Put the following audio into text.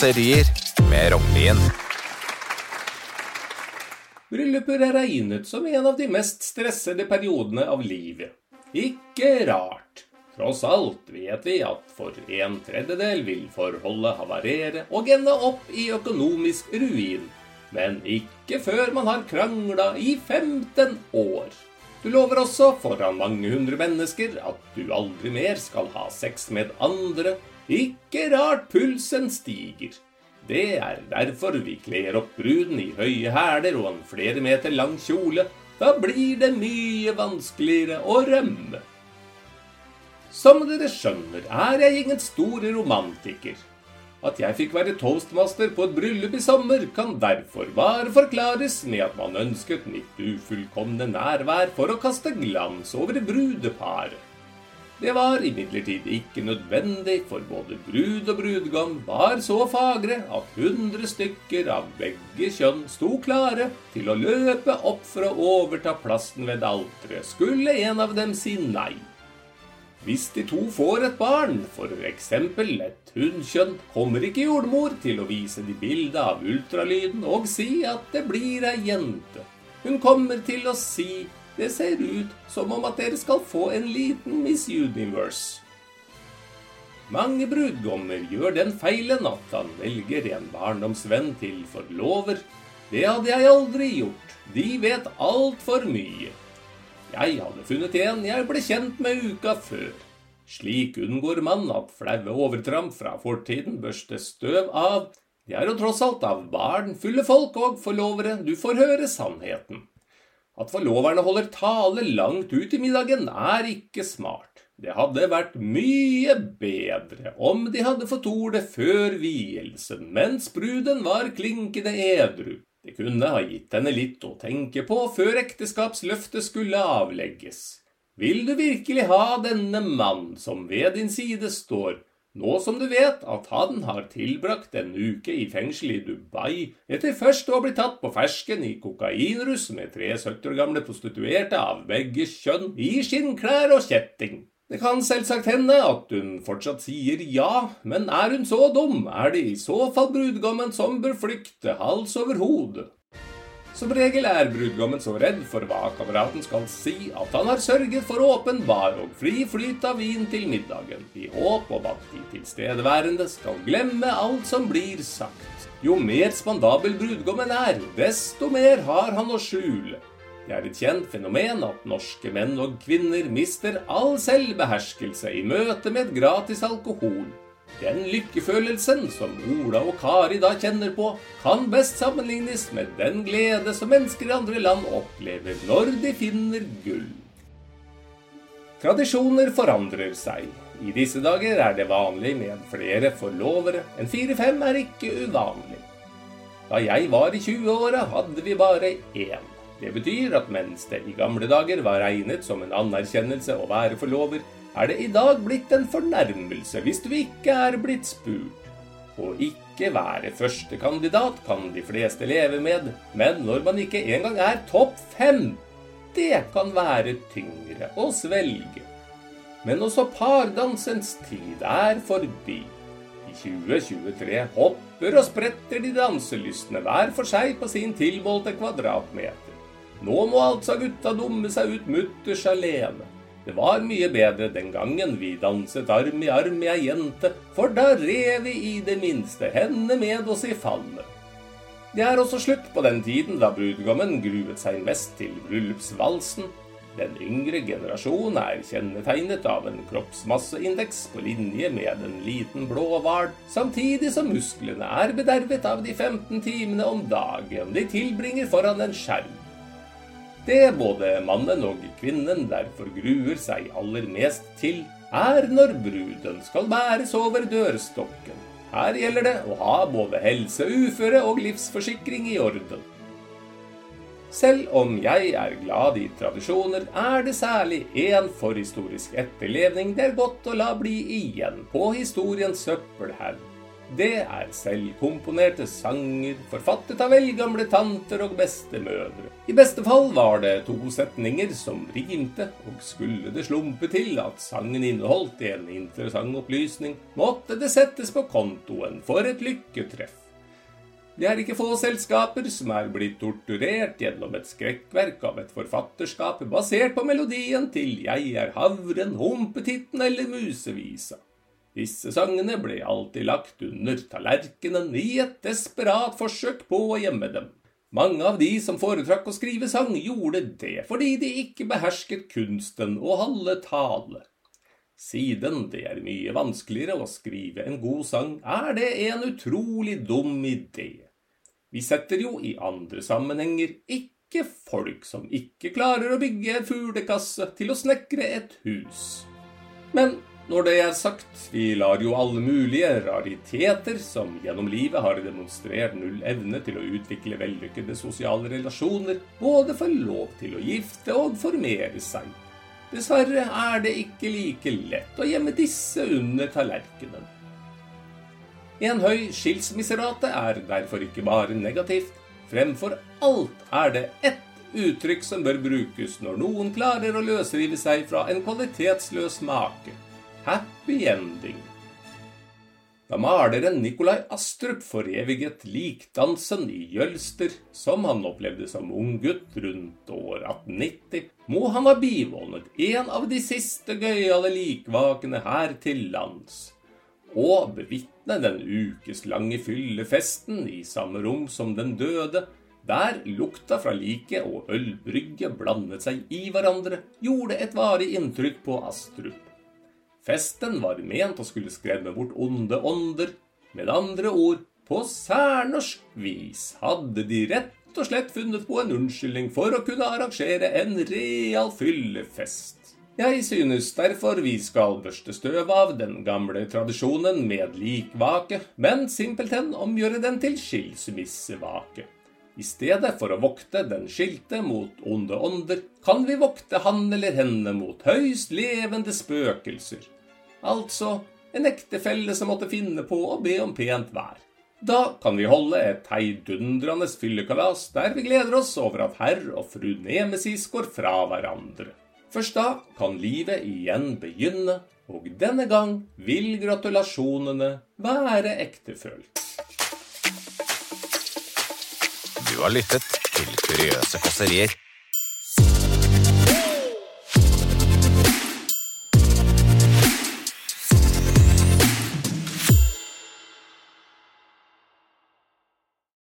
raserier med Rognlien. Brylluper er regnet som en av de mest stressede periodene av livet. Ikke rart. Tross alt vet vi at for en tredjedel vil forholdet havarere og ende opp i økonomisk ruin. Men ikke før man har krangla i 15 år. Du lover også foran mange hundre mennesker at du aldri mer skal ha sex med andre. Ikke rart pulsen stiger. Det er derfor vi kler opp bruden i høye hæler og en flere meter lang kjole. Da blir det mye vanskeligere å rømme. Som dere skjønner, er jeg ingen stor romantiker. At jeg fikk være toastmaster på et bryllup i sommer, kan derfor bare forklares med at man ønsket mitt ufullkomne nærvær for å kaste glans over brudeparet. Det var imidlertid ikke nødvendig, for både brud og brudgom var så fagre at hundre stykker av begge kjønn sto klare til å løpe opp for å overta plassen ved alteret, skulle en av dem si nei. Hvis de to får et barn, f.eks. et hunnkjønn, kommer ikke jordmor til å vise de bilde av ultralyden og si at det blir ei jente. Hun kommer til å si det ser ut som om at dere skal få en liten Miss Universe. Mange brudgommer gjør den feilen at han velger en barndomsvenn til forlover. Det hadde jeg aldri gjort. De vet altfor mye. Jeg hadde funnet en jeg ble kjent med uka før. Slik unngår man at flaue overtramp fra fortiden børstes støv av. Det er jo tross alt av barn, fulle folk og forlovere du får høre sannheten. At forloverne holder tale langt ut i middagen, er ikke smart. Det hadde vært mye bedre om de hadde fått ordet før vielsen, mens bruden var klinkende edru. Det kunne ha gitt henne litt å tenke på før ekteskapsløftet skulle avlegges. Vil du virkelig ha denne mann som ved din side står, nå som du vet at han har tilbrakt en uke i fengsel i Dubai etter først å ha blitt tatt på fersken i kokainruss med tre 70 år gamle prostituerte av begge kjønn i skinnklær og kjetting? Det kan selvsagt hende at hun fortsatt sier ja, men er hun så dum, er det i så fall brudgommen som bør flykte hals over hode. Som regel er brudgommen så redd for hva kameraten skal si, at han har sørget for åpen bar og fri flyt av vin til middagen, i håp om at de tilstedeværende skal glemme alt som blir sagt. Jo mer spandabel brudgommen er, desto mer har han å skjule. Det er et kjent fenomen at norske menn og kvinner mister all selvbeherskelse i møte med gratis alkohol. Den lykkefølelsen som Ola og Kari da kjenner på, kan best sammenlignes med den glede som mennesker i andre land opplever når de finner gull. Tradisjoner forandrer seg. I disse dager er det vanlig med flere forlovere. En fire-fem er ikke uvanlig. Da jeg var i 20-åra, hadde vi bare én. Det betyr at mens det i gamle dager var regnet som en anerkjennelse å være forlover, er det i dag blitt en fornærmelse hvis du ikke er blitt spurt. Å ikke være førstekandidat kan de fleste leve med, men når man ikke engang er topp fem, det kan være tyngre å svelge. Men også pardansens tid er forbi. I 2023 hopper og spretter de danselystne hver for seg på sin tilmålte kvadratmeter. Nå må altså gutta dumme seg ut mutters alene. Det var mye bedre den gangen vi danset arm i arm med ei jente, for da red vi i det minste henne med oss i fallet. Det er også slutt på den tiden da brudgommen gruet seg mest til bryllupsvalsen. Den yngre generasjonen er kjennetegnet av en kroppsmasseindeks på linje med en liten blå samtidig som musklene er bedervet av de 15 timene om dagen de tilbringer foran en skjerm. Det både mannen og kvinnen derfor gruer seg aller mest til, er når bruden skal bæres over dørstokken. Her gjelder det å ha både helse, uføre og livsforsikring i orden. Selv om jeg er glad i tradisjoner, er det særlig én forhistorisk etterlevning det er godt å la bli igjen på historiens søppelhaug. Det er selvkomponerte sanger, forfattet av eldgamle tanter og bestemødre. I beste fall var det to setninger som rimte, og skulle det slumpe til at sangen inneholdt en interessant opplysning, måtte det settes på kontoen for et lykketreff. Det er ikke få selskaper som er blitt torturert gjennom et skrekkverk av et forfatterskap basert på melodien til Jeg er havren, Humpetitten eller Musevisa. Disse sangene ble alltid lagt under tallerkenen i et desperat forsøk på å gjemme dem. Mange av de som foretrakk å skrive sang, gjorde det fordi de ikke behersket kunsten å holde tale. Siden det er mye vanskeligere å skrive en god sang, er det en utrolig dum idé. Vi setter jo i andre sammenhenger ikke folk som ikke klarer å bygge en fuglekasse, til å snekre et hus. Men når det er sagt, vi lar jo alle mulige rariteter som gjennom livet har demonstrert null evne til å utvikle vellykkede sosiale relasjoner, både få lov til å gifte og formere seg. Dessverre er det ikke like lett å gjemme disse under tallerkenen. En høy skilsmisserate er derfor ikke bare negativt. Fremfor alt er det ett uttrykk som bør brukes når noen klarer å løsrive seg fra en kvalitetsløs make. Happy ending. Da maleren Nikolai Astrup foreviget likdansen i Jølster, som han opplevde som ung gutt rundt år 1890, må han ha bivånet en av de siste gøyale likvakene her til lands og bevitne den ukeslange fyllefesten i samme rom som den døde, der lukta fra liket og ølbrygget blandet seg i hverandre, gjorde et varig inntrykk på Astrup. Festen var ment å skulle skremme bort onde ånder. Med andre ord, på særnorsk vis hadde de rett og slett funnet på en unnskyldning for å kunne arrangere en real fyllefest. Jeg synes derfor vi skal børste støv av den gamle tradisjonen med likvake, men simpelthen omgjøre den til skilsmissevake. I stedet for å vokte den skilte mot onde ånder, kan vi vokte han eller henne mot høyst levende spøkelser. Altså en ektefelle som måtte finne på å be om pent vær. Da kan vi holde et heidundrende fyllekalas der vi gleder oss over at herr og fru Nemesis går fra hverandre. Først da kan livet igjen begynne, og denne gang vil gratulasjonene være ektefølt. Du har lyttet til Kuriøse kåserier